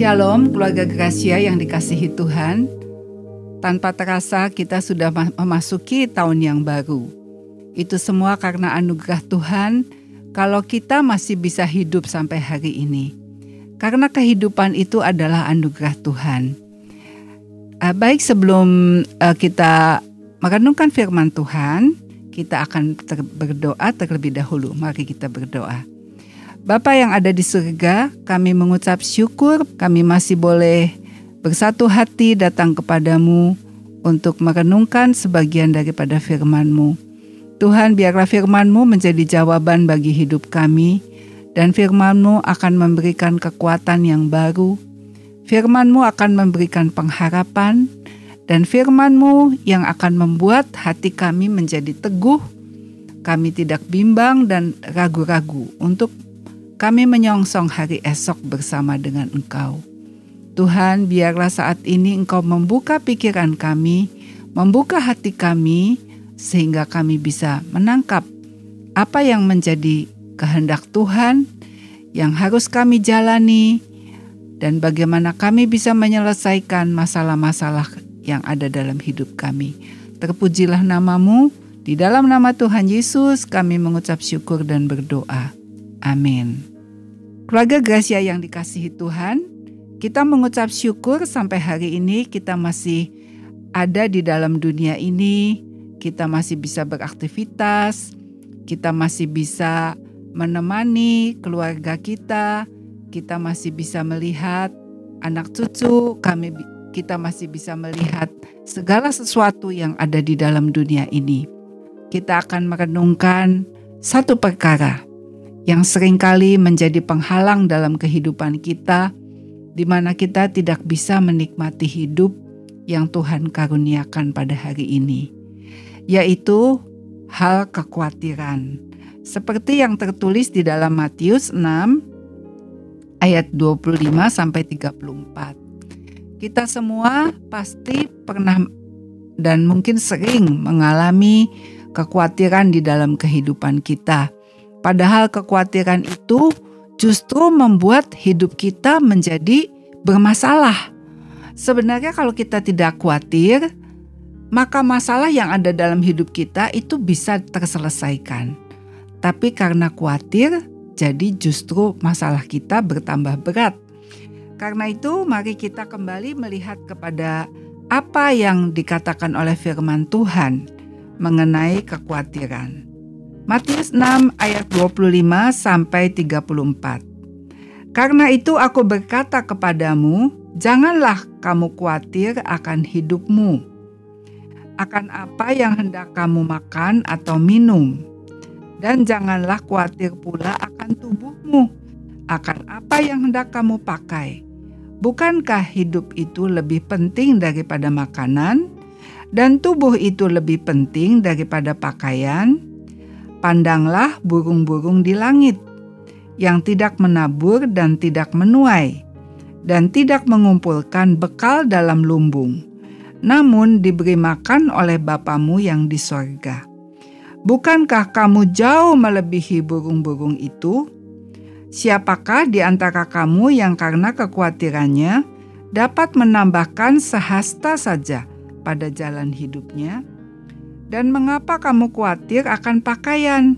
Shalom keluarga Gracia yang dikasihi Tuhan. Tanpa terasa kita sudah memasuki tahun yang baru. Itu semua karena anugerah Tuhan kalau kita masih bisa hidup sampai hari ini. Karena kehidupan itu adalah anugerah Tuhan. Uh, baik sebelum uh, kita merenungkan firman Tuhan, kita akan berdoa terlebih dahulu. Mari kita berdoa. Bapa yang ada di surga, kami mengucap syukur kami masih boleh bersatu hati datang kepadamu untuk merenungkan sebagian daripada firman-Mu. Tuhan biarlah firman-Mu menjadi jawaban bagi hidup kami dan firman-Mu akan memberikan kekuatan yang baru. Firman-Mu akan memberikan pengharapan dan firman-Mu yang akan membuat hati kami menjadi teguh. Kami tidak bimbang dan ragu-ragu untuk kami menyongsong hari esok bersama dengan Engkau. Tuhan, biarlah saat ini Engkau membuka pikiran kami, membuka hati kami, sehingga kami bisa menangkap apa yang menjadi kehendak Tuhan yang harus kami jalani, dan bagaimana kami bisa menyelesaikan masalah-masalah yang ada dalam hidup kami. Terpujilah namamu, di dalam nama Tuhan Yesus kami mengucap syukur dan berdoa. Amin. Keluarga Gracia yang dikasihi Tuhan, kita mengucap syukur sampai hari ini kita masih ada di dalam dunia ini, kita masih bisa beraktivitas, kita masih bisa menemani keluarga kita, kita masih bisa melihat anak cucu, kami kita masih bisa melihat segala sesuatu yang ada di dalam dunia ini. Kita akan merenungkan satu perkara yang sering kali menjadi penghalang dalam kehidupan kita, di mana kita tidak bisa menikmati hidup yang Tuhan karuniakan pada hari ini, yaitu hal kekhawatiran. Seperti yang tertulis di dalam Matius 6 ayat 25 sampai 34. Kita semua pasti pernah dan mungkin sering mengalami kekhawatiran di dalam kehidupan kita Padahal kekhawatiran itu justru membuat hidup kita menjadi bermasalah. Sebenarnya kalau kita tidak khawatir, maka masalah yang ada dalam hidup kita itu bisa terselesaikan. Tapi karena khawatir, jadi justru masalah kita bertambah berat. Karena itu, mari kita kembali melihat kepada apa yang dikatakan oleh firman Tuhan mengenai kekhawatiran. Matius 6 ayat 25 sampai 34. Karena itu aku berkata kepadamu, janganlah kamu khawatir akan hidupmu, akan apa yang hendak kamu makan atau minum, dan janganlah khawatir pula akan tubuhmu, akan apa yang hendak kamu pakai. Bukankah hidup itu lebih penting daripada makanan, dan tubuh itu lebih penting daripada pakaian? Pandanglah burung-burung di langit yang tidak menabur dan tidak menuai, dan tidak mengumpulkan bekal dalam lumbung, namun diberi makan oleh Bapamu yang di sorga. Bukankah kamu jauh melebihi burung-burung itu? Siapakah di antara kamu yang karena kekhawatirannya dapat menambahkan sehasta saja pada jalan hidupnya? Dan mengapa kamu khawatir akan pakaian?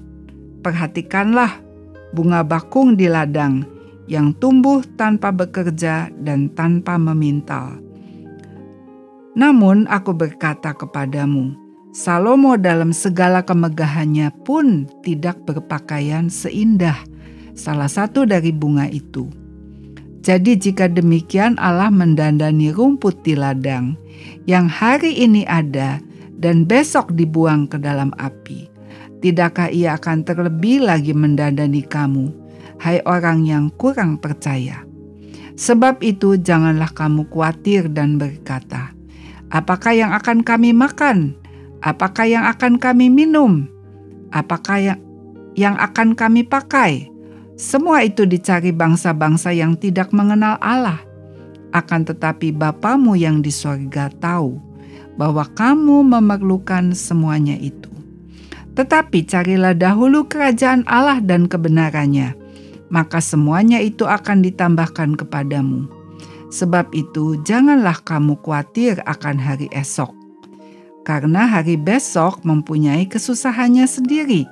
Perhatikanlah bunga bakung di ladang yang tumbuh tanpa bekerja dan tanpa memintal. Namun aku berkata kepadamu, Salomo dalam segala kemegahannya pun tidak berpakaian seindah salah satu dari bunga itu. Jadi jika demikian Allah mendandani rumput di ladang yang hari ini ada dan besok dibuang ke dalam api. Tidakkah ia akan terlebih lagi mendandani kamu, hai orang yang kurang percaya? Sebab itu janganlah kamu khawatir dan berkata, apakah yang akan kami makan? Apakah yang akan kami minum? Apakah yang, yang akan kami pakai? Semua itu dicari bangsa-bangsa yang tidak mengenal Allah. Akan tetapi Bapamu yang di sorga tahu bahwa kamu memerlukan semuanya itu. Tetapi carilah dahulu kerajaan Allah dan kebenarannya, maka semuanya itu akan ditambahkan kepadamu. Sebab itu, janganlah kamu khawatir akan hari esok, karena hari besok mempunyai kesusahannya sendiri.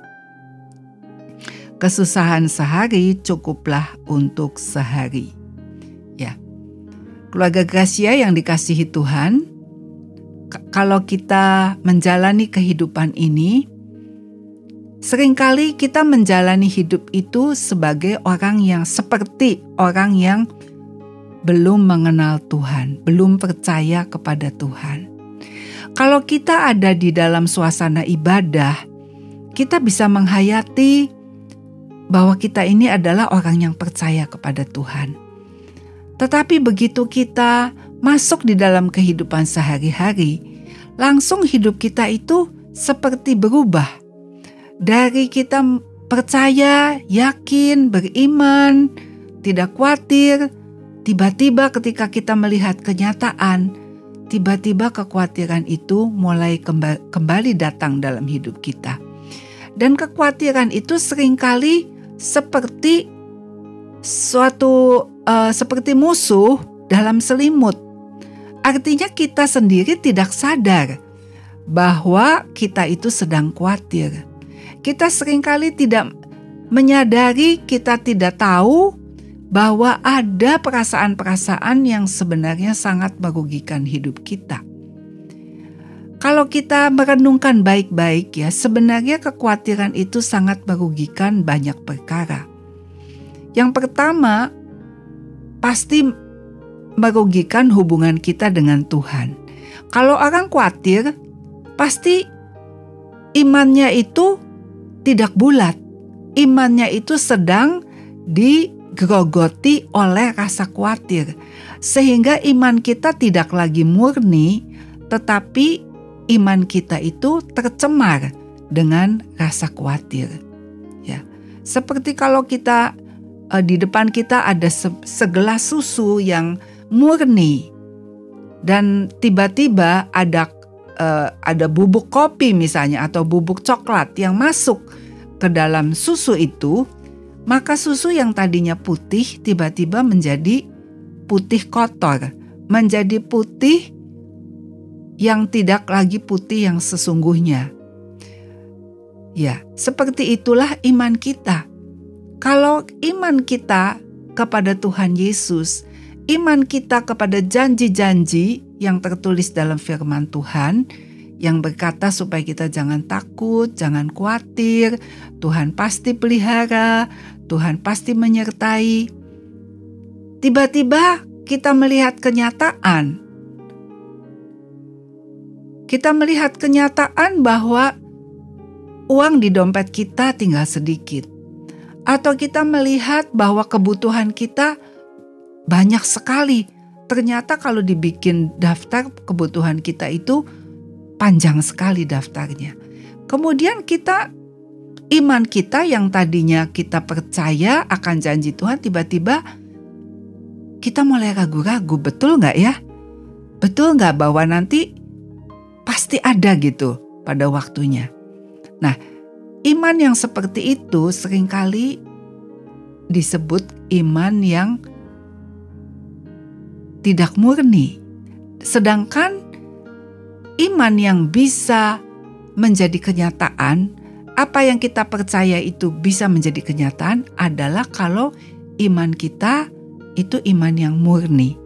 Kesusahan sehari cukuplah untuk sehari. Ya, keluarga Gracia yang dikasihi Tuhan, kalau kita menjalani kehidupan ini, sering kali kita menjalani hidup itu sebagai orang yang seperti orang yang belum mengenal Tuhan, belum percaya kepada Tuhan. Kalau kita ada di dalam suasana ibadah, kita bisa menghayati bahwa kita ini adalah orang yang percaya kepada Tuhan. Tetapi begitu kita masuk di dalam kehidupan sehari-hari, langsung hidup kita itu seperti berubah. Dari kita percaya, yakin, beriman, tidak khawatir, Tiba-tiba ketika kita melihat kenyataan, tiba-tiba kekhawatiran itu mulai kembali datang dalam hidup kita. Dan kekhawatiran itu sering kali seperti suatu uh, seperti musuh dalam selimut. Artinya kita sendiri tidak sadar bahwa kita itu sedang khawatir. Kita sering kali tidak menyadari, kita tidak tahu bahwa ada perasaan-perasaan yang sebenarnya sangat merugikan hidup kita. Kalau kita merenungkan baik-baik ya, sebenarnya kekhawatiran itu sangat merugikan banyak perkara. Yang pertama, pasti merugikan hubungan kita dengan Tuhan. Kalau orang khawatir, pasti imannya itu tidak bulat. Imannya itu sedang di digrogoti oleh rasa khawatir, sehingga iman kita tidak lagi murni, tetapi iman kita itu tercemar dengan rasa khawatir. Ya, seperti kalau kita eh, di depan kita ada segelas susu yang murni dan tiba-tiba ada eh, ada bubuk kopi misalnya atau bubuk coklat yang masuk ke dalam susu itu maka susu yang tadinya putih tiba-tiba menjadi putih kotor, menjadi putih yang tidak lagi putih yang sesungguhnya. Ya, seperti itulah iman kita. Kalau iman kita kepada Tuhan Yesus, iman kita kepada janji-janji yang tertulis dalam firman Tuhan, yang berkata supaya kita jangan takut, jangan khawatir, Tuhan pasti pelihara, Tuhan pasti menyertai. Tiba-tiba kita melihat kenyataan. Kita melihat kenyataan bahwa uang di dompet kita tinggal sedikit. Atau kita melihat bahwa kebutuhan kita banyak sekali. Ternyata kalau dibikin daftar kebutuhan kita itu panjang sekali daftarnya. Kemudian kita iman kita yang tadinya kita percaya akan janji Tuhan tiba-tiba kita mulai ragu-ragu betul nggak ya? Betul nggak bahwa nanti pasti ada gitu pada waktunya. Nah iman yang seperti itu sering kali disebut iman yang tidak murni. Sedangkan iman yang bisa menjadi kenyataan, apa yang kita percaya itu bisa menjadi kenyataan adalah kalau iman kita itu iman yang murni.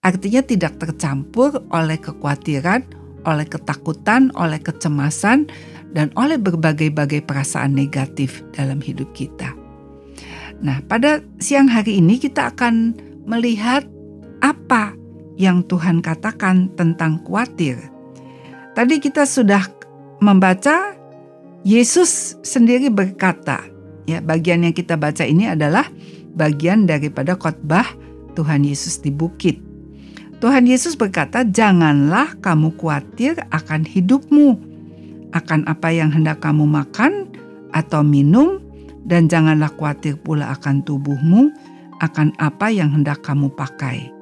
Artinya tidak tercampur oleh kekhawatiran, oleh ketakutan, oleh kecemasan, dan oleh berbagai-bagai perasaan negatif dalam hidup kita. Nah, pada siang hari ini kita akan melihat apa yang Tuhan katakan tentang khawatir. Tadi kita sudah membaca Yesus sendiri berkata, ya bagian yang kita baca ini adalah bagian daripada khotbah Tuhan Yesus di bukit. Tuhan Yesus berkata, "Janganlah kamu khawatir akan hidupmu, akan apa yang hendak kamu makan atau minum, dan janganlah khawatir pula akan tubuhmu, akan apa yang hendak kamu pakai."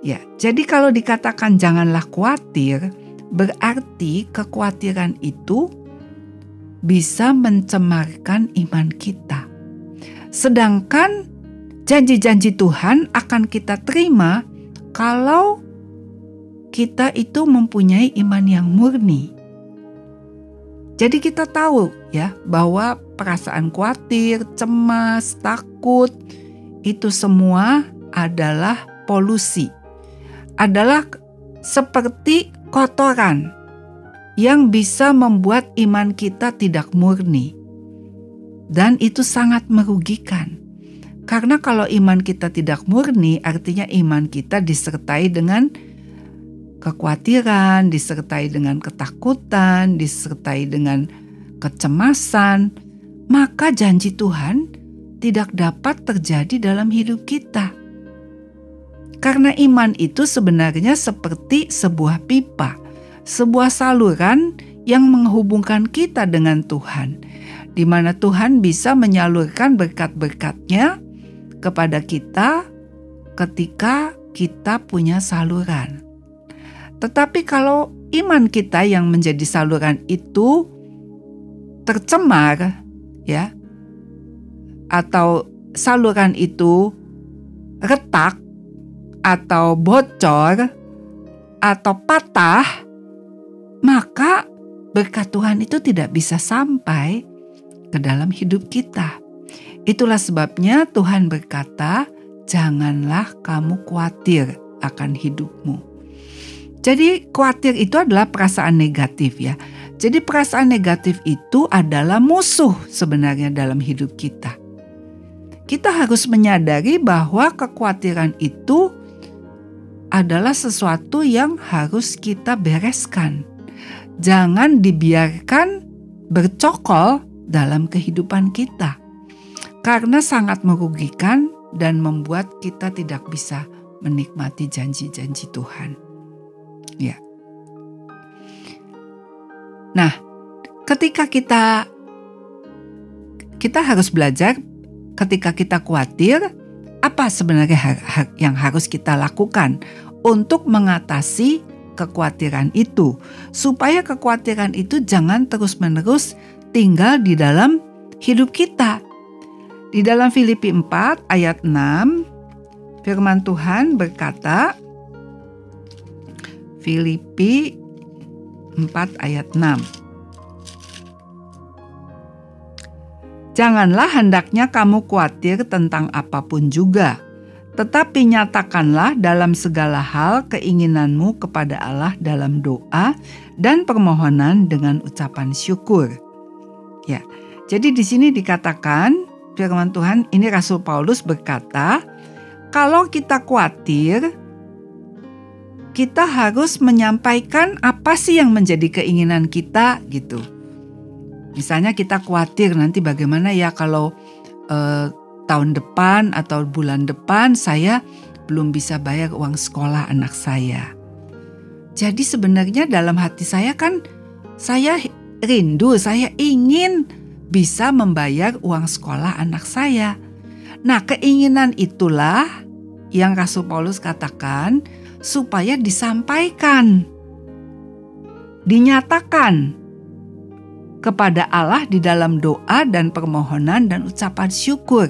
Ya, jadi kalau dikatakan janganlah khawatir, berarti kekhawatiran itu bisa mencemarkan iman kita. Sedangkan janji-janji Tuhan akan kita terima kalau kita itu mempunyai iman yang murni. Jadi kita tahu ya bahwa perasaan khawatir, cemas, takut itu semua adalah polusi. Adalah seperti kotoran yang bisa membuat iman kita tidak murni. Dan itu sangat merugikan. Karena kalau iman kita tidak murni, artinya iman kita disertai dengan kekhawatiran, disertai dengan ketakutan, disertai dengan kecemasan, maka janji Tuhan tidak dapat terjadi dalam hidup kita. Karena iman itu sebenarnya seperti sebuah pipa, sebuah saluran yang menghubungkan kita dengan Tuhan, di mana Tuhan bisa menyalurkan berkat-berkatnya kepada kita ketika kita punya saluran. Tetapi kalau iman kita yang menjadi saluran itu tercemar, ya, atau saluran itu retak atau bocor atau patah, maka berkat Tuhan itu tidak bisa sampai ke dalam hidup kita. Itulah sebabnya Tuhan berkata, "Janganlah kamu khawatir akan hidupmu." Jadi khawatir itu adalah perasaan negatif ya. Jadi perasaan negatif itu adalah musuh sebenarnya dalam hidup kita. Kita harus menyadari bahwa kekhawatiran itu adalah sesuatu yang harus kita bereskan. Jangan dibiarkan bercokol dalam kehidupan kita. Karena sangat merugikan dan membuat kita tidak bisa menikmati janji-janji Tuhan. Ya. Nah, ketika kita kita harus belajar ketika kita khawatir apa sebenarnya yang harus kita lakukan untuk mengatasi kekhawatiran itu supaya kekhawatiran itu jangan terus-menerus tinggal di dalam hidup kita. Di dalam Filipi 4 ayat 6 firman Tuhan berkata, Filipi 4 ayat 6. Janganlah hendaknya kamu khawatir tentang apa pun juga, tetapi nyatakanlah dalam segala hal keinginanmu kepada Allah dalam doa dan permohonan dengan ucapan syukur. Ya. Jadi di sini dikatakan firman Tuhan ini Rasul Paulus berkata, kalau kita khawatir, kita harus menyampaikan apa sih yang menjadi keinginan kita gitu. Misalnya kita khawatir nanti bagaimana ya kalau eh, tahun depan atau bulan depan saya belum bisa bayar uang sekolah anak saya. Jadi sebenarnya dalam hati saya kan saya rindu, saya ingin bisa membayar uang sekolah anak saya. Nah, keinginan itulah yang Rasul Paulus katakan supaya disampaikan, dinyatakan kepada Allah di dalam doa dan permohonan dan ucapan syukur.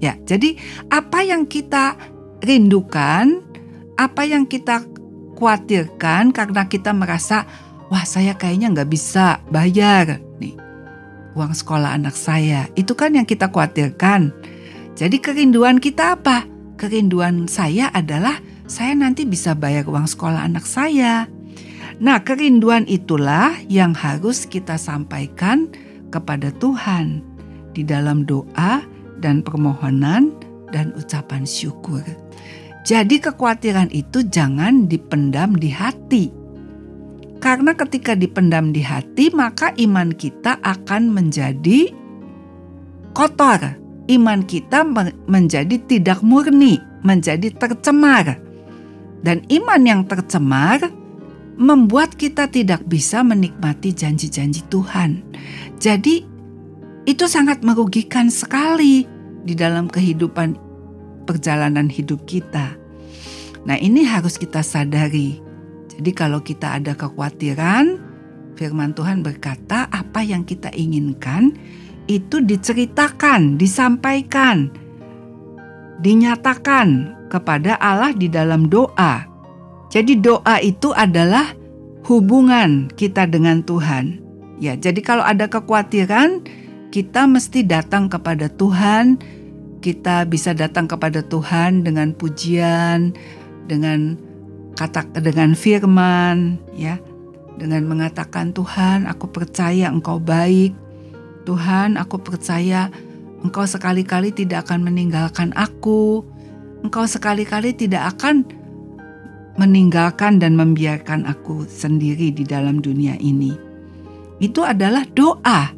Ya, jadi apa yang kita rindukan, apa yang kita khawatirkan karena kita merasa wah saya kayaknya nggak bisa bayar nih uang sekolah anak saya. Itu kan yang kita khawatirkan. Jadi kerinduan kita apa? Kerinduan saya adalah saya nanti bisa bayar uang sekolah anak saya. Nah, kerinduan itulah yang harus kita sampaikan kepada Tuhan di dalam doa dan permohonan dan ucapan syukur. Jadi, kekhawatiran itu jangan dipendam di hati, karena ketika dipendam di hati, maka iman kita akan menjadi kotor. Iman kita menjadi tidak murni, menjadi tercemar dan iman yang tercemar membuat kita tidak bisa menikmati janji-janji Tuhan. Jadi, itu sangat merugikan sekali di dalam kehidupan perjalanan hidup kita. Nah, ini harus kita sadari. Jadi, kalau kita ada kekhawatiran, Firman Tuhan berkata, "Apa yang kita inginkan itu diceritakan, disampaikan." dinyatakan kepada Allah di dalam doa. Jadi doa itu adalah hubungan kita dengan Tuhan. Ya, jadi kalau ada kekhawatiran, kita mesti datang kepada Tuhan. Kita bisa datang kepada Tuhan dengan pujian, dengan kata dengan firman, ya. Dengan mengatakan Tuhan, aku percaya Engkau baik. Tuhan, aku percaya Engkau sekali-kali tidak akan meninggalkan aku. Engkau sekali-kali tidak akan meninggalkan dan membiarkan aku sendiri di dalam dunia ini. Itu adalah doa,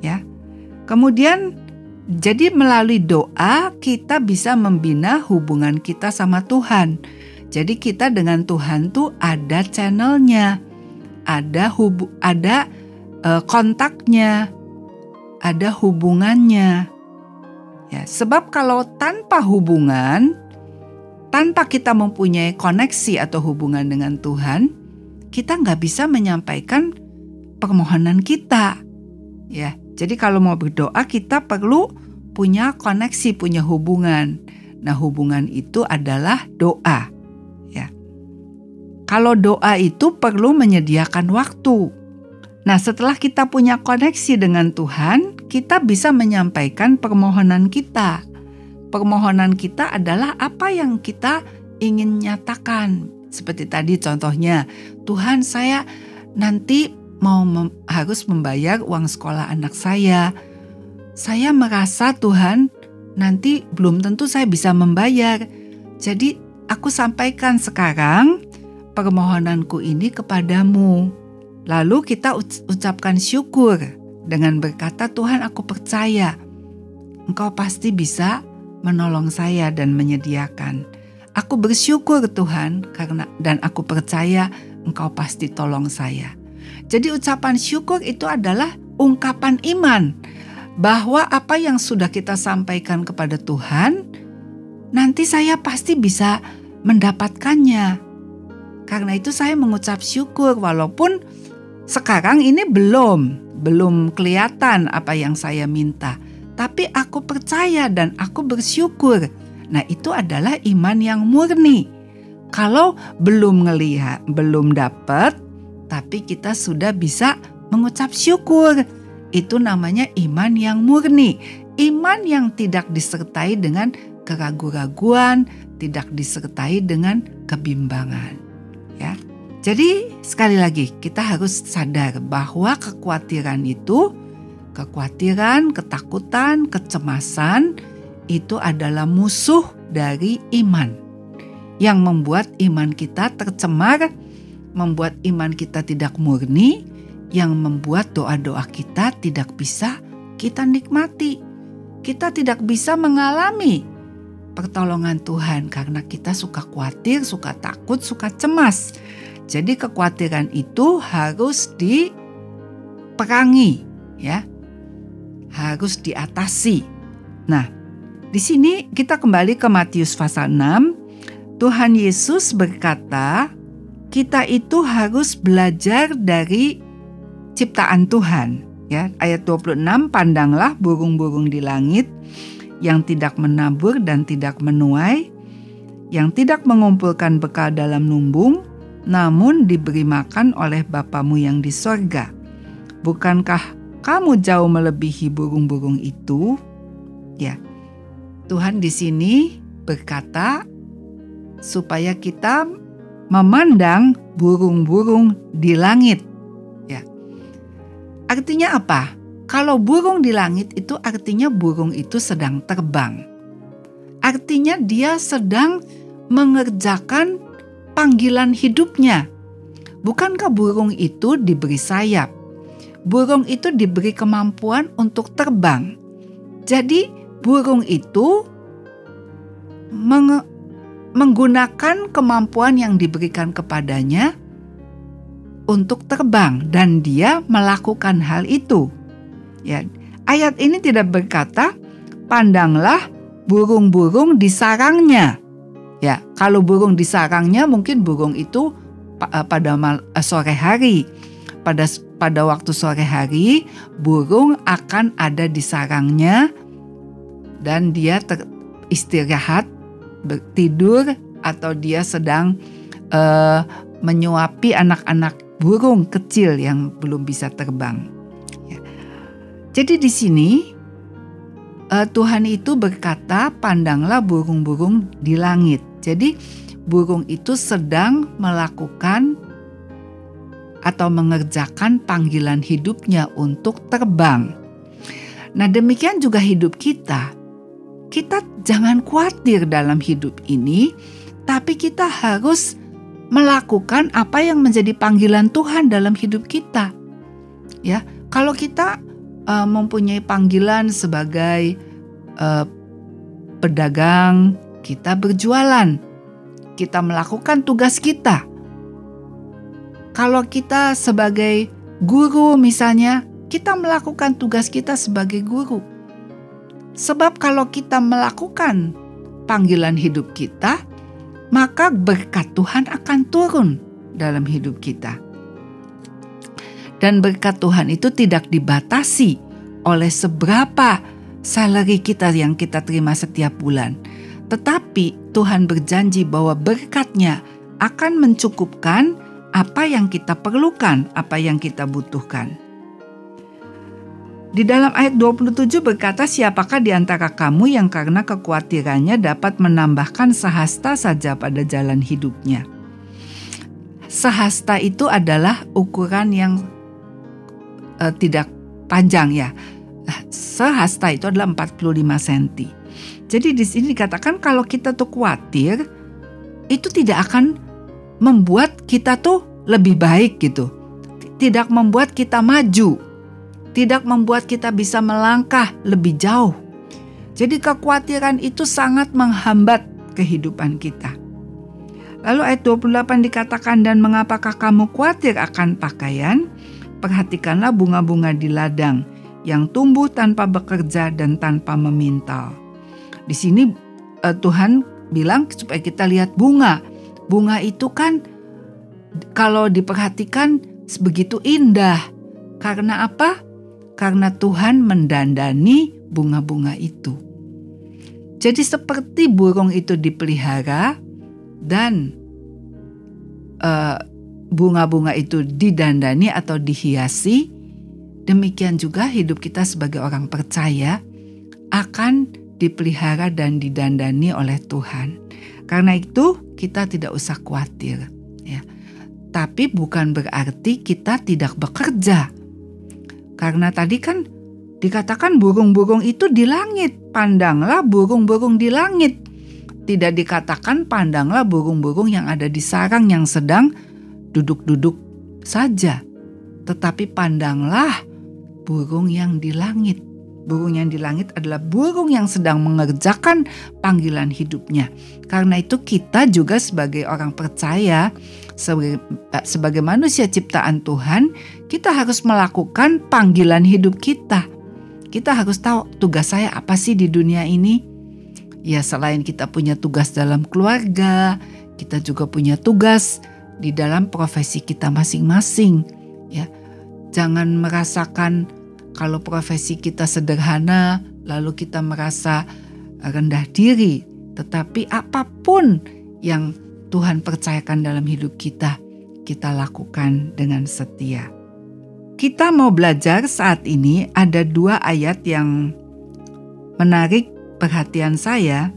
ya. Kemudian jadi melalui doa kita bisa membina hubungan kita sama Tuhan. Jadi kita dengan Tuhan tuh ada channelnya, ada hubu, ada uh, kontaknya, ada hubungannya. Ya, sebab kalau tanpa hubungan, tanpa kita mempunyai koneksi atau hubungan dengan Tuhan, kita nggak bisa menyampaikan permohonan kita. Ya, jadi kalau mau berdoa kita perlu punya koneksi, punya hubungan. Nah, hubungan itu adalah doa. Ya. Kalau doa itu perlu menyediakan waktu. Nah, setelah kita punya koneksi dengan Tuhan, kita bisa menyampaikan permohonan kita. Permohonan kita adalah apa yang kita ingin nyatakan. Seperti tadi contohnya, Tuhan saya nanti mau mem harus membayar uang sekolah anak saya. Saya merasa Tuhan nanti belum tentu saya bisa membayar. Jadi aku sampaikan sekarang permohonanku ini kepadamu Lalu kita ucapkan syukur dengan berkata, "Tuhan, aku percaya Engkau pasti bisa menolong saya dan menyediakan. Aku bersyukur Tuhan karena dan aku percaya Engkau pasti tolong saya." Jadi ucapan syukur itu adalah ungkapan iman bahwa apa yang sudah kita sampaikan kepada Tuhan nanti saya pasti bisa mendapatkannya. Karena itu saya mengucap syukur walaupun sekarang ini belum, belum kelihatan apa yang saya minta, tapi aku percaya dan aku bersyukur. Nah, itu adalah iman yang murni. Kalau belum ngelihat, belum dapat, tapi kita sudah bisa mengucap syukur. Itu namanya iman yang murni. Iman yang tidak disertai dengan keraguan-raguan, tidak disertai dengan kebimbangan. Ya. Jadi sekali lagi kita harus sadar bahwa kekhawatiran itu, kekhawatiran, ketakutan, kecemasan itu adalah musuh dari iman yang membuat iman kita tercemar, membuat iman kita tidak murni, yang membuat doa-doa kita tidak bisa kita nikmati. Kita tidak bisa mengalami pertolongan Tuhan karena kita suka khawatir, suka takut, suka cemas. Jadi kekhawatiran itu harus diperangi ya. Harus diatasi. Nah, di sini kita kembali ke Matius pasal 6. Tuhan Yesus berkata, kita itu harus belajar dari ciptaan Tuhan. Ya, ayat 26, pandanglah burung-burung di langit yang tidak menabur dan tidak menuai, yang tidak mengumpulkan bekal dalam lumbung, namun diberi makan oleh Bapamu yang di sorga. Bukankah kamu jauh melebihi burung-burung itu? Ya, Tuhan di sini berkata supaya kita memandang burung-burung di langit. Ya, artinya apa? Kalau burung di langit itu artinya burung itu sedang terbang. Artinya dia sedang mengerjakan panggilan hidupnya. Bukankah burung itu diberi sayap? Burung itu diberi kemampuan untuk terbang. Jadi, burung itu meng menggunakan kemampuan yang diberikan kepadanya untuk terbang, dan dia melakukan hal itu. Ya, ayat ini tidak berkata, "Pandanglah burung-burung di sarangnya." Ya, kalau burung di sarangnya mungkin burung itu pada eh, sore hari. Pada pada waktu sore hari burung akan ada di sarangnya dan dia ter, istirahat, tidur, atau dia sedang uh, menyuapi anak-anak burung kecil yang belum bisa terbang. Ya. Jadi di sini uh, Tuhan itu berkata, "Pandanglah burung-burung di langit." Jadi burung itu sedang melakukan atau mengerjakan panggilan hidupnya untuk terbang. Nah, demikian juga hidup kita. Kita jangan khawatir dalam hidup ini, tapi kita harus melakukan apa yang menjadi panggilan Tuhan dalam hidup kita. Ya, kalau kita uh, mempunyai panggilan sebagai uh, pedagang, kita berjualan, kita melakukan tugas kita kalau kita sebagai guru misalnya, kita melakukan tugas kita sebagai guru. Sebab kalau kita melakukan panggilan hidup kita, maka berkat Tuhan akan turun dalam hidup kita. Dan berkat Tuhan itu tidak dibatasi oleh seberapa salary kita yang kita terima setiap bulan. Tetapi Tuhan berjanji bahwa berkatnya akan mencukupkan apa yang kita perlukan, apa yang kita butuhkan. Di dalam ayat 27 berkata siapakah di antara kamu yang karena kekhawatirannya dapat menambahkan sehasta saja pada jalan hidupnya. Sehasta itu adalah ukuran yang uh, tidak panjang ya. Sehasta itu adalah 45 cm. Jadi di sini dikatakan kalau kita tuh khawatir itu tidak akan membuat kita tuh lebih baik gitu. Tidak membuat kita maju. Tidak membuat kita bisa melangkah lebih jauh. Jadi kekhawatiran itu sangat menghambat kehidupan kita. Lalu ayat 28 dikatakan dan mengapakah kamu khawatir akan pakaian? Perhatikanlah bunga-bunga di ladang yang tumbuh tanpa bekerja dan tanpa memintal. Di sini uh, Tuhan bilang supaya kita lihat bunga bunga itu kan kalau diperhatikan begitu indah. Karena apa? Karena Tuhan mendandani bunga-bunga itu. Jadi seperti burung itu dipelihara dan eh, bunga-bunga itu didandani atau dihiasi, demikian juga hidup kita sebagai orang percaya akan dipelihara dan didandani oleh Tuhan. Karena itu kita tidak usah khawatir ya. Tapi bukan berarti kita tidak bekerja. Karena tadi kan dikatakan burung-burung itu di langit. Pandanglah burung-burung di langit. Tidak dikatakan pandanglah burung-burung yang ada di sarang yang sedang duduk-duduk saja. Tetapi pandanglah burung yang di langit. Burung yang di langit adalah burung yang sedang mengerjakan panggilan hidupnya. Karena itu kita juga sebagai orang percaya, sebagai, eh, sebagai manusia ciptaan Tuhan, kita harus melakukan panggilan hidup kita. Kita harus tahu tugas saya apa sih di dunia ini. Ya selain kita punya tugas dalam keluarga, kita juga punya tugas di dalam profesi kita masing-masing. Ya, jangan merasakan kalau profesi kita sederhana, lalu kita merasa rendah diri, tetapi apa pun yang Tuhan percayakan dalam hidup kita, kita lakukan dengan setia. Kita mau belajar saat ini ada dua ayat yang menarik perhatian saya,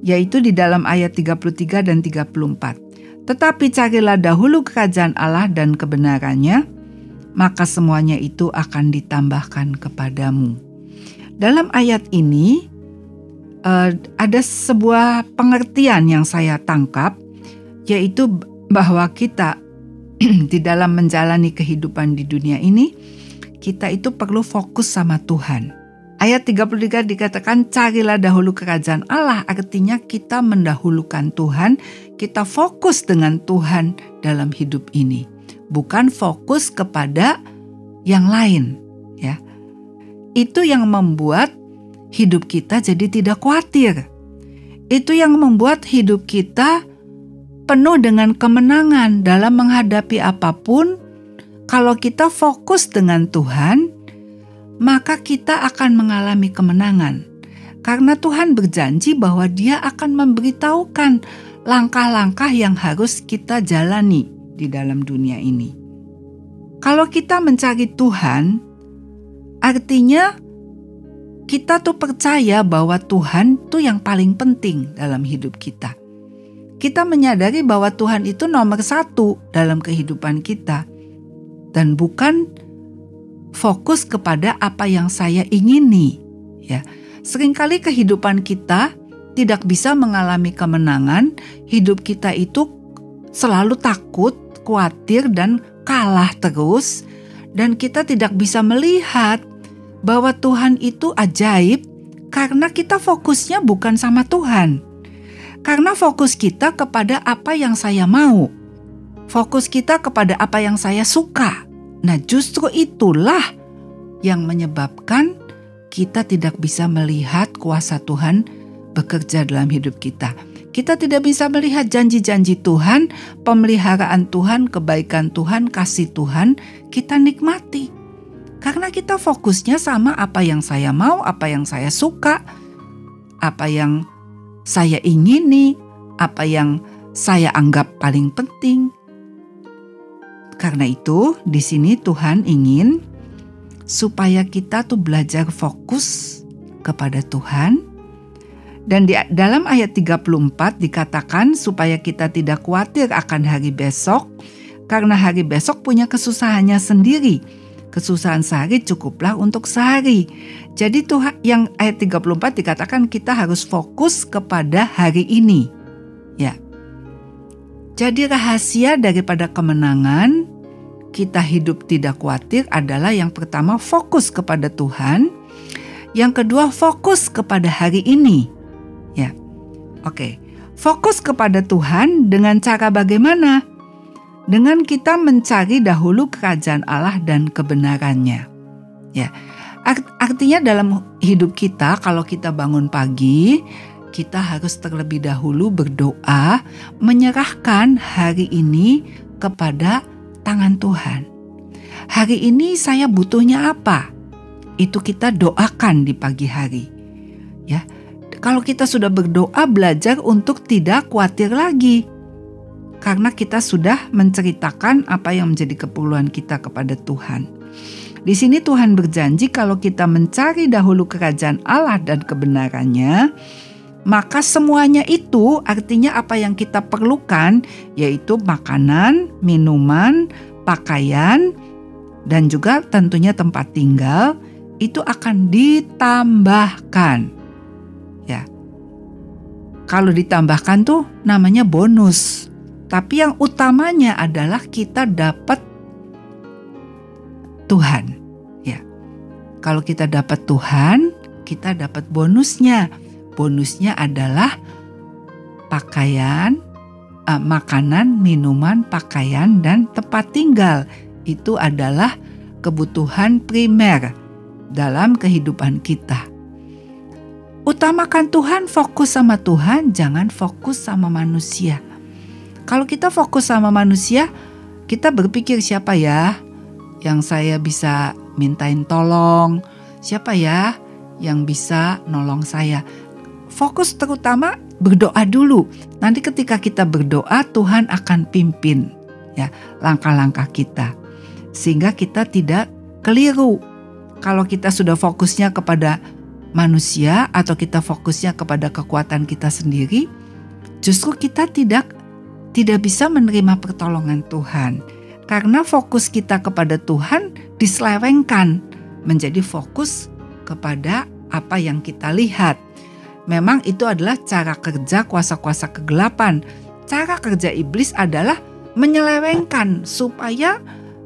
yaitu di dalam ayat 33 dan 34. Tetapi carilah dahulu kerajaan Allah dan kebenarannya, maka semuanya itu akan ditambahkan kepadamu. Dalam ayat ini uh, ada sebuah pengertian yang saya tangkap, yaitu bahwa kita di dalam menjalani kehidupan di dunia ini, kita itu perlu fokus sama Tuhan. Ayat 33 dikatakan carilah dahulu kerajaan Allah artinya kita mendahulukan Tuhan, kita fokus dengan Tuhan dalam hidup ini bukan fokus kepada yang lain, ya. Itu yang membuat hidup kita jadi tidak khawatir. Itu yang membuat hidup kita penuh dengan kemenangan dalam menghadapi apa pun. Kalau kita fokus dengan Tuhan, maka kita akan mengalami kemenangan. Karena Tuhan berjanji bahwa Dia akan memberitahukan langkah-langkah yang harus kita jalani di dalam dunia ini. Kalau kita mencari Tuhan, artinya kita tuh percaya bahwa Tuhan tuh yang paling penting dalam hidup kita. Kita menyadari bahwa Tuhan itu nomor satu dalam kehidupan kita, dan bukan fokus kepada apa yang saya ingini. Ya, sering kali kehidupan kita tidak bisa mengalami kemenangan. Hidup kita itu selalu takut, khawatir, dan kalah terus, dan kita tidak bisa melihat bahwa Tuhan itu ajaib karena kita fokusnya bukan sama Tuhan. Karena fokus kita kepada apa yang saya mau. Fokus kita kepada apa yang saya suka. Nah, justru itulah yang menyebabkan kita tidak bisa melihat kuasa Tuhan bekerja dalam hidup kita. Kita tidak bisa melihat janji-janji Tuhan, pemeliharaan Tuhan, kebaikan Tuhan, kasih Tuhan, kita nikmati karena kita fokusnya sama apa yang saya mau, apa yang saya suka, apa yang saya ingini, apa yang saya anggap paling penting. Karena itu, di sini Tuhan ingin supaya kita tuh belajar fokus kepada Tuhan. Dan di dalam ayat 34 dikatakan supaya kita tidak khawatir akan hari besok, karena hari besok punya kesusahannya sendiri kesusahan sehari cukuplah untuk sehari. Jadi Tuhan yang ayat 34 dikatakan kita harus fokus kepada hari ini. Ya. Jadi rahasia daripada kemenangan kita hidup tidak khawatir adalah yang pertama fokus kepada Tuhan, yang kedua fokus kepada hari ini. Oke. Fokus kepada Tuhan dengan cara bagaimana? dengan kita mencari dahulu kerajaan Allah dan kebenarannya. Ya. Artinya dalam hidup kita kalau kita bangun pagi, kita harus terlebih dahulu berdoa menyerahkan hari ini kepada tangan Tuhan. Hari ini saya butuhnya apa? Itu kita doakan di pagi hari. Ya. Kalau kita sudah berdoa belajar untuk tidak khawatir lagi karena kita sudah menceritakan apa yang menjadi keperluan kita kepada Tuhan. Di sini Tuhan berjanji kalau kita mencari dahulu kerajaan Allah dan kebenarannya, maka semuanya itu artinya apa yang kita perlukan yaitu makanan, minuman, pakaian, dan juga tentunya tempat tinggal itu akan ditambahkan. Kalau ditambahkan tuh namanya bonus. Tapi yang utamanya adalah kita dapat Tuhan. Ya. Kalau kita dapat Tuhan, kita dapat bonusnya. Bonusnya adalah pakaian, uh, makanan, minuman, pakaian dan tempat tinggal. Itu adalah kebutuhan primer dalam kehidupan kita. Utamakan Tuhan, fokus sama Tuhan, jangan fokus sama manusia. Kalau kita fokus sama manusia, kita berpikir siapa ya yang saya bisa mintain tolong, siapa ya yang bisa nolong saya. Fokus terutama berdoa dulu. Nanti ketika kita berdoa, Tuhan akan pimpin ya langkah-langkah kita. Sehingga kita tidak keliru. Kalau kita sudah fokusnya kepada manusia atau kita fokusnya kepada kekuatan kita sendiri, justru kita tidak tidak bisa menerima pertolongan Tuhan karena fokus kita kepada Tuhan diselewengkan menjadi fokus kepada apa yang kita lihat. Memang itu adalah cara kerja kuasa-kuasa kegelapan. Cara kerja iblis adalah menyelewengkan supaya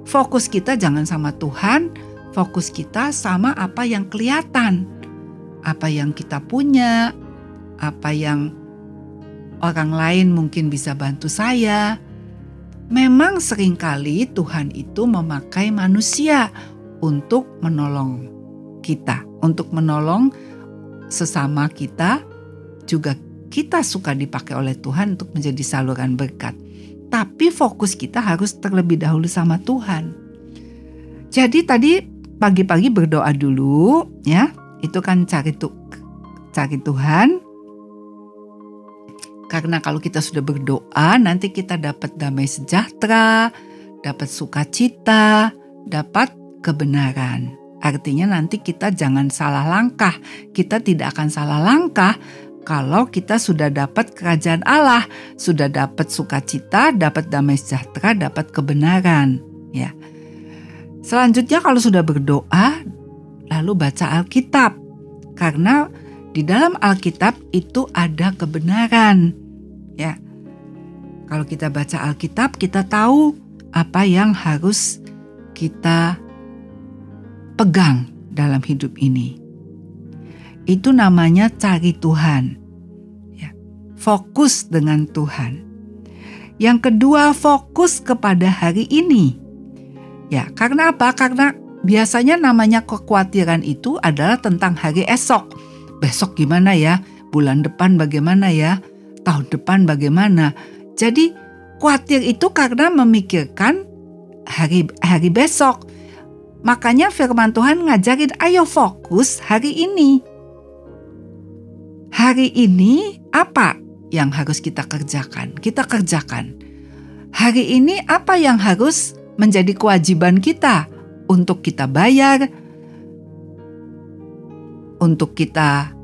fokus kita jangan sama Tuhan, fokus kita sama apa yang kelihatan, apa yang kita punya, apa yang orang lain mungkin bisa bantu saya. Memang sering kali Tuhan itu memakai manusia untuk menolong kita, untuk menolong sesama kita, juga kita suka dipakai oleh Tuhan untuk menjadi saluran berkat. Tapi fokus kita harus terlebih dahulu sama Tuhan. Jadi tadi pagi-pagi berdoa dulu ya, itu kan cari tuh cari Tuhan. Karena kalau kita sudah berdoa, nanti kita dapat damai sejahtera, dapat sukacita, dapat kebenaran. Artinya nanti kita jangan salah langkah. Kita tidak akan salah langkah kalau kita sudah dapat kerajaan Allah, sudah dapat sukacita, dapat damai sejahtera, dapat kebenaran, ya. Selanjutnya kalau sudah berdoa, lalu baca Alkitab. Karena di dalam Alkitab itu ada kebenaran, ya. Kalau kita baca Alkitab, kita tahu apa yang harus kita pegang dalam hidup ini. Itu namanya cari Tuhan. Ya, fokus dengan Tuhan. Yang kedua, fokus kepada hari ini. Ya, karena apa? Karena biasanya namanya kekhawatiran itu adalah tentang hari esok. Besok gimana ya? Bulan depan bagaimana ya? Tahun depan bagaimana? Jadi khawatir itu karena memikirkan hari hari besok. Makanya firman Tuhan ngajarin ayo fokus hari ini hari ini apa yang harus kita kerjakan? Kita kerjakan. Hari ini apa yang harus menjadi kewajiban kita untuk kita bayar, untuk kita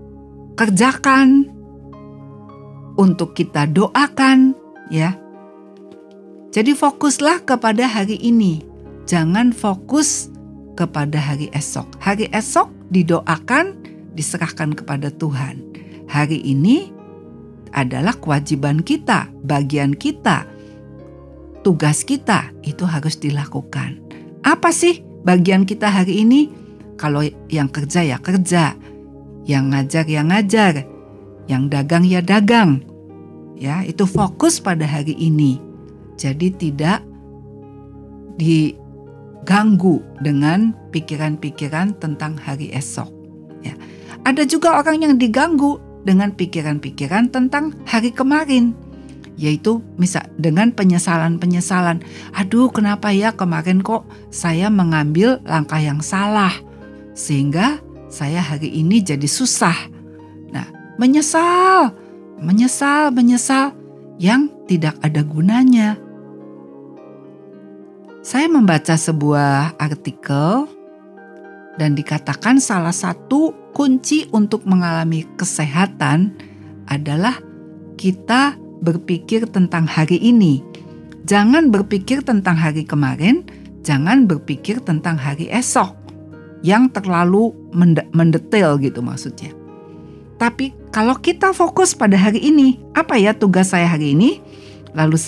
kerjakan, untuk kita doakan, ya. Jadi fokuslah kepada hari ini. Jangan fokus kepada hari esok. Hari esok didoakan, diserahkan kepada Tuhan hari ini adalah kewajiban kita, bagian kita, tugas kita itu harus dilakukan. Apa sih bagian kita hari ini? Kalau yang kerja ya kerja, yang ngajar ya ngajar, yang dagang ya dagang. Ya, itu fokus pada hari ini. Jadi tidak diganggu dengan pikiran-pikiran tentang hari esok. Ya. Ada juga orang yang diganggu dengan pikiran-pikiran tentang hari kemarin yaitu misal dengan penyesalan-penyesalan. Aduh, kenapa ya kemarin kok saya mengambil langkah yang salah sehingga saya hari ini jadi susah. Nah, menyesal, menyesal, menyesal yang tidak ada gunanya. Saya membaca sebuah artikel dan dikatakan salah satu kunci untuk mengalami kesehatan adalah kita berpikir tentang hari ini. Jangan berpikir tentang hari kemarin, jangan berpikir tentang hari esok yang terlalu mendetail gitu maksudnya. Tapi kalau kita fokus pada hari ini, apa ya tugas saya hari ini? Lalu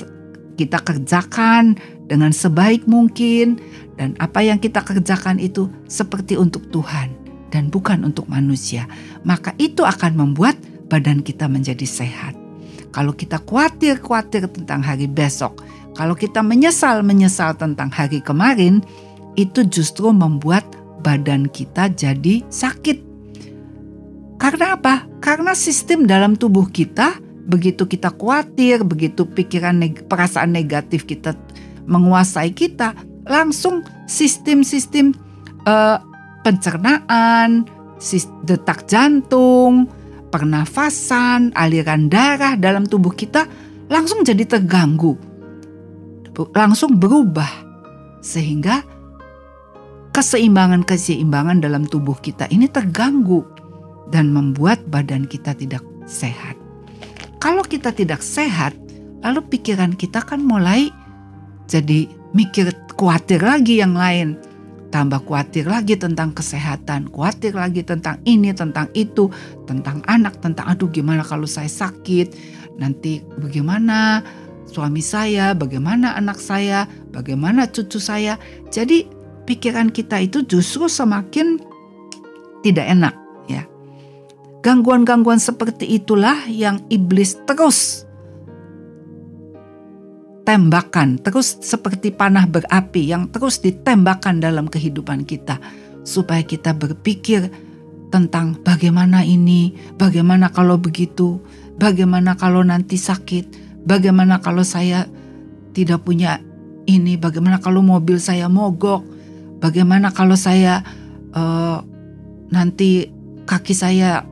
kita kerjakan dengan sebaik mungkin dan apa yang kita kerjakan itu seperti untuk Tuhan dan bukan untuk manusia, maka itu akan membuat badan kita menjadi sehat. Kalau kita khawatir-khawatir tentang hari besok, kalau kita menyesal-menyesal tentang hari kemarin, itu justru membuat badan kita jadi sakit. Karena apa? Karena sistem dalam tubuh kita begitu kita khawatir, begitu pikiran neg perasaan negatif kita menguasai kita, langsung sistem-sistem uh, pencernaan, detak jantung, pernafasan, aliran darah dalam tubuh kita langsung jadi terganggu. Langsung berubah sehingga keseimbangan-keseimbangan dalam tubuh kita ini terganggu dan membuat badan kita tidak sehat. Kalau kita tidak sehat, lalu pikiran kita kan mulai jadi mikir khawatir lagi yang lain tambah khawatir lagi tentang kesehatan, khawatir lagi tentang ini, tentang itu, tentang anak, tentang aduh gimana kalau saya sakit, nanti bagaimana suami saya, bagaimana anak saya, bagaimana cucu saya. Jadi pikiran kita itu justru semakin tidak enak ya. Gangguan-gangguan seperti itulah yang iblis terus tembakan, terus seperti panah berapi yang terus ditembakkan dalam kehidupan kita, supaya kita berpikir tentang bagaimana ini, bagaimana kalau begitu, bagaimana kalau nanti sakit, bagaimana kalau saya tidak punya ini, bagaimana kalau mobil saya mogok, bagaimana kalau saya uh, nanti kaki saya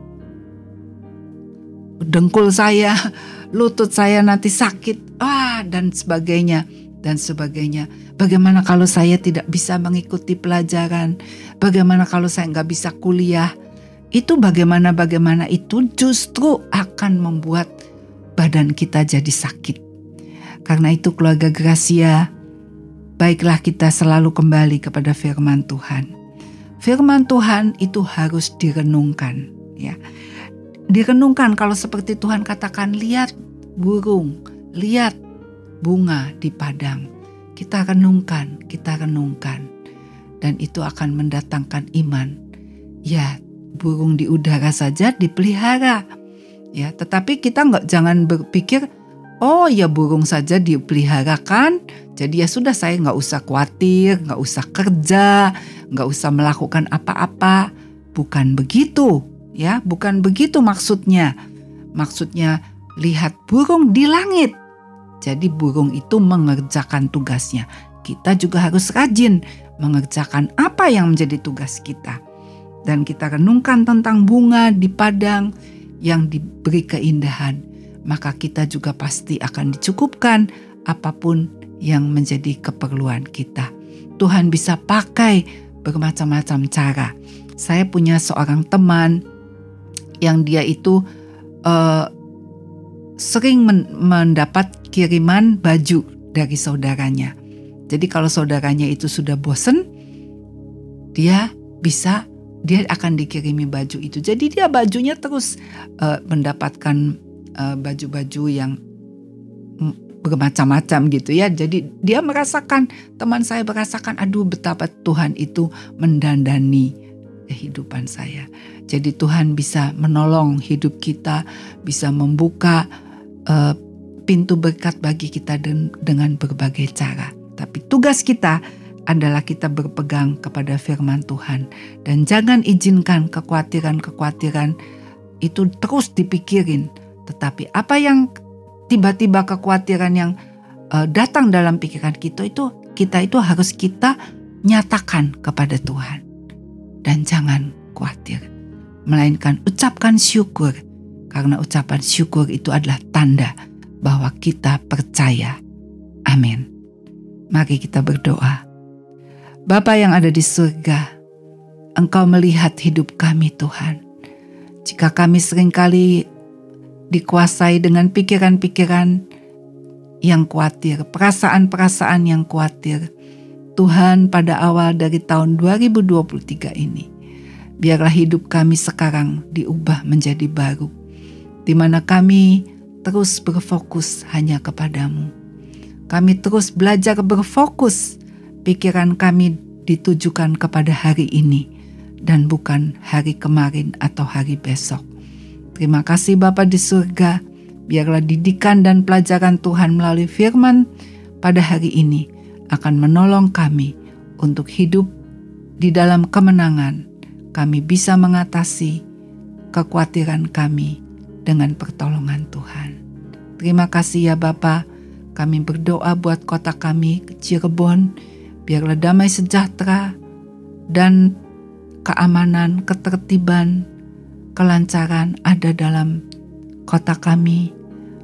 dengkul saya, lutut saya nanti sakit, ah dan sebagainya dan sebagainya. Bagaimana kalau saya tidak bisa mengikuti pelajaran? Bagaimana kalau saya nggak bisa kuliah? Itu bagaimana-bagaimana itu justru akan membuat badan kita jadi sakit. Karena itu keluarga Gracia, baiklah kita selalu kembali kepada firman Tuhan. Firman Tuhan itu harus direnungkan, ya. Direnungkan kalau seperti Tuhan katakan, lihat burung, lihat bunga di padang. Kita renungkan, kita renungkan. Dan itu akan mendatangkan iman. Ya, burung di udara saja dipelihara. Ya, tetapi kita nggak jangan berpikir, oh ya burung saja dipelihara kan, jadi ya sudah saya nggak usah khawatir, nggak usah kerja, nggak usah melakukan apa-apa. Bukan begitu, ya, bukan begitu maksudnya. Maksudnya lihat burung di langit, jadi burung itu mengerjakan tugasnya. Kita juga harus rajin mengerjakan apa yang menjadi tugas kita. Dan kita renungkan tentang bunga di padang yang diberi keindahan, maka kita juga pasti akan dicukupkan apa pun yang menjadi keperluan kita. Tuhan bisa pakai bermacam-macam cara. Saya punya seorang teman yang dia itu uh, sering men mendapat kiriman baju dari saudaranya. Jadi kalau saudaranya itu sudah bosen, dia bisa dia akan dikirimi baju itu. Jadi dia bajunya terus uh, mendapatkan eh, baju-baju uh, yang bermacam-macam gitu ya. Jadi dia merasakan teman saya merasakan aduh betapa Tuhan itu mendandani kehidupan saya. Jadi Tuhan bisa menolong hidup kita, bisa membuka uh, pintu berkat bagi kita dengan berbagai cara. Tapi tugas kita adalah kita berpegang kepada firman Tuhan dan jangan izinkan kekhawatiran-kekhawatiran itu terus dipikirin. Tetapi apa yang tiba-tiba kekhawatiran yang uh, datang dalam pikiran kita itu kita itu harus kita nyatakan kepada Tuhan. Dan jangan khawatir, melainkan ucapkan syukur karena ucapan syukur itu adalah tanda bahwa kita percaya. Amin. Mari kita berdoa. Bapa yang ada di surga, Engkau melihat hidup kami Tuhan. Jika kami sering kali dikuasai dengan pikiran-pikiran yang khawatir, perasaan-perasaan yang khawatir, Tuhan pada awal dari tahun 2023 ini, biarlah hidup kami sekarang diubah menjadi baru, di mana kami terus berfokus hanya kepadamu. Kami terus belajar berfokus, pikiran kami ditujukan kepada hari ini dan bukan hari kemarin atau hari besok. Terima kasih Bapa di surga, biarlah didikan dan pelajaran Tuhan melalui firman pada hari ini akan menolong kami untuk hidup di dalam kemenangan. Kami bisa mengatasi kekhawatiran kami dengan pertolongan Tuhan. Terima kasih ya Bapa. Kami berdoa buat kota kami, Cirebon, biarlah damai sejahtera dan keamanan, ketertiban, kelancaran ada dalam kota kami.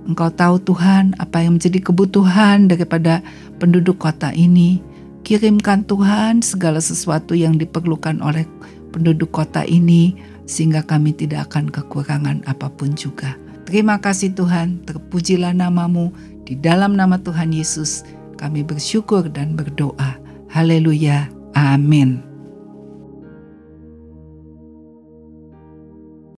Engkau tahu Tuhan apa yang menjadi kebutuhan daripada penduduk kota ini. Kirimkan Tuhan segala sesuatu yang diperlukan oleh penduduk kota ini sehingga kami tidak akan kekurangan apa pun juga. Terima kasih Tuhan, terpujilah namamu. Di dalam nama Tuhan Yesus kami bersyukur dan berdoa. Haleluya. Amin.